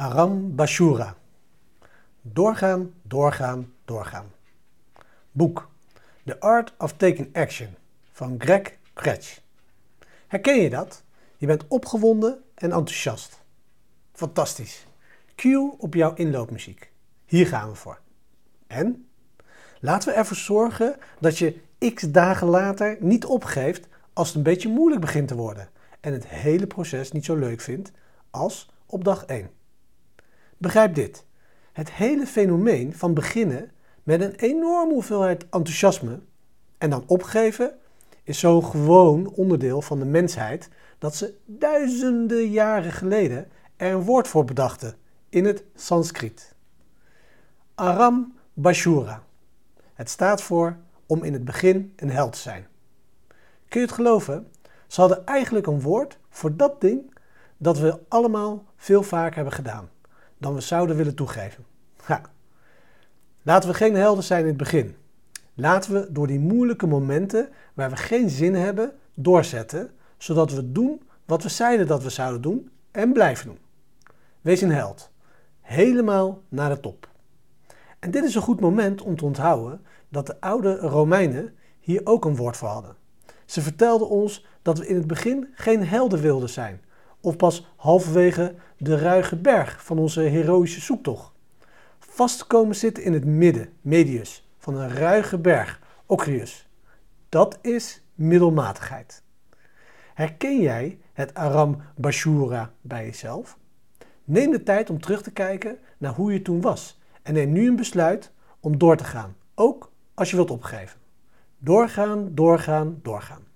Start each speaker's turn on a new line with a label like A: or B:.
A: Aram Bashura. Doorgaan, doorgaan, doorgaan. Boek The Art of Taking Action van Greg Kretsch. Herken je dat? Je bent opgewonden en enthousiast. Fantastisch. Cue op jouw inloopmuziek. Hier gaan we voor. En? Laten we ervoor zorgen dat je x dagen later niet opgeeft als het een beetje moeilijk begint te worden en het hele proces niet zo leuk vindt als op dag 1. Begrijp dit. Het hele fenomeen van beginnen met een enorme hoeveelheid enthousiasme en dan opgeven is zo gewoon onderdeel van de mensheid dat ze duizenden jaren geleden er een woord voor bedachten in het Sanskriet. Aram Bashura. Het staat voor om in het begin een held te zijn. Kun je het geloven? Ze hadden eigenlijk een woord voor dat ding dat we allemaal veel vaker hebben gedaan dan we zouden willen toegeven. Ja. Laten we geen helden zijn in het begin. Laten we door die moeilijke momenten waar we geen zin hebben doorzetten, zodat we doen wat we zeiden dat we zouden doen en blijven doen. Wees een held. Helemaal naar de top. En dit is een goed moment om te onthouden dat de oude Romeinen hier ook een woord voor hadden. Ze vertelden ons dat we in het begin geen helden wilden zijn, of pas halverwege de ruige berg van onze heroïsche zoektocht. Vast komen zitten in het midden, medius, van een ruige berg, Ocrius. Dat is middelmatigheid. Herken jij het Aram Bashura bij jezelf? Neem de tijd om terug te kijken naar hoe je toen was en neem nu een besluit om door te gaan, ook als je wilt opgeven. Doorgaan, doorgaan, doorgaan.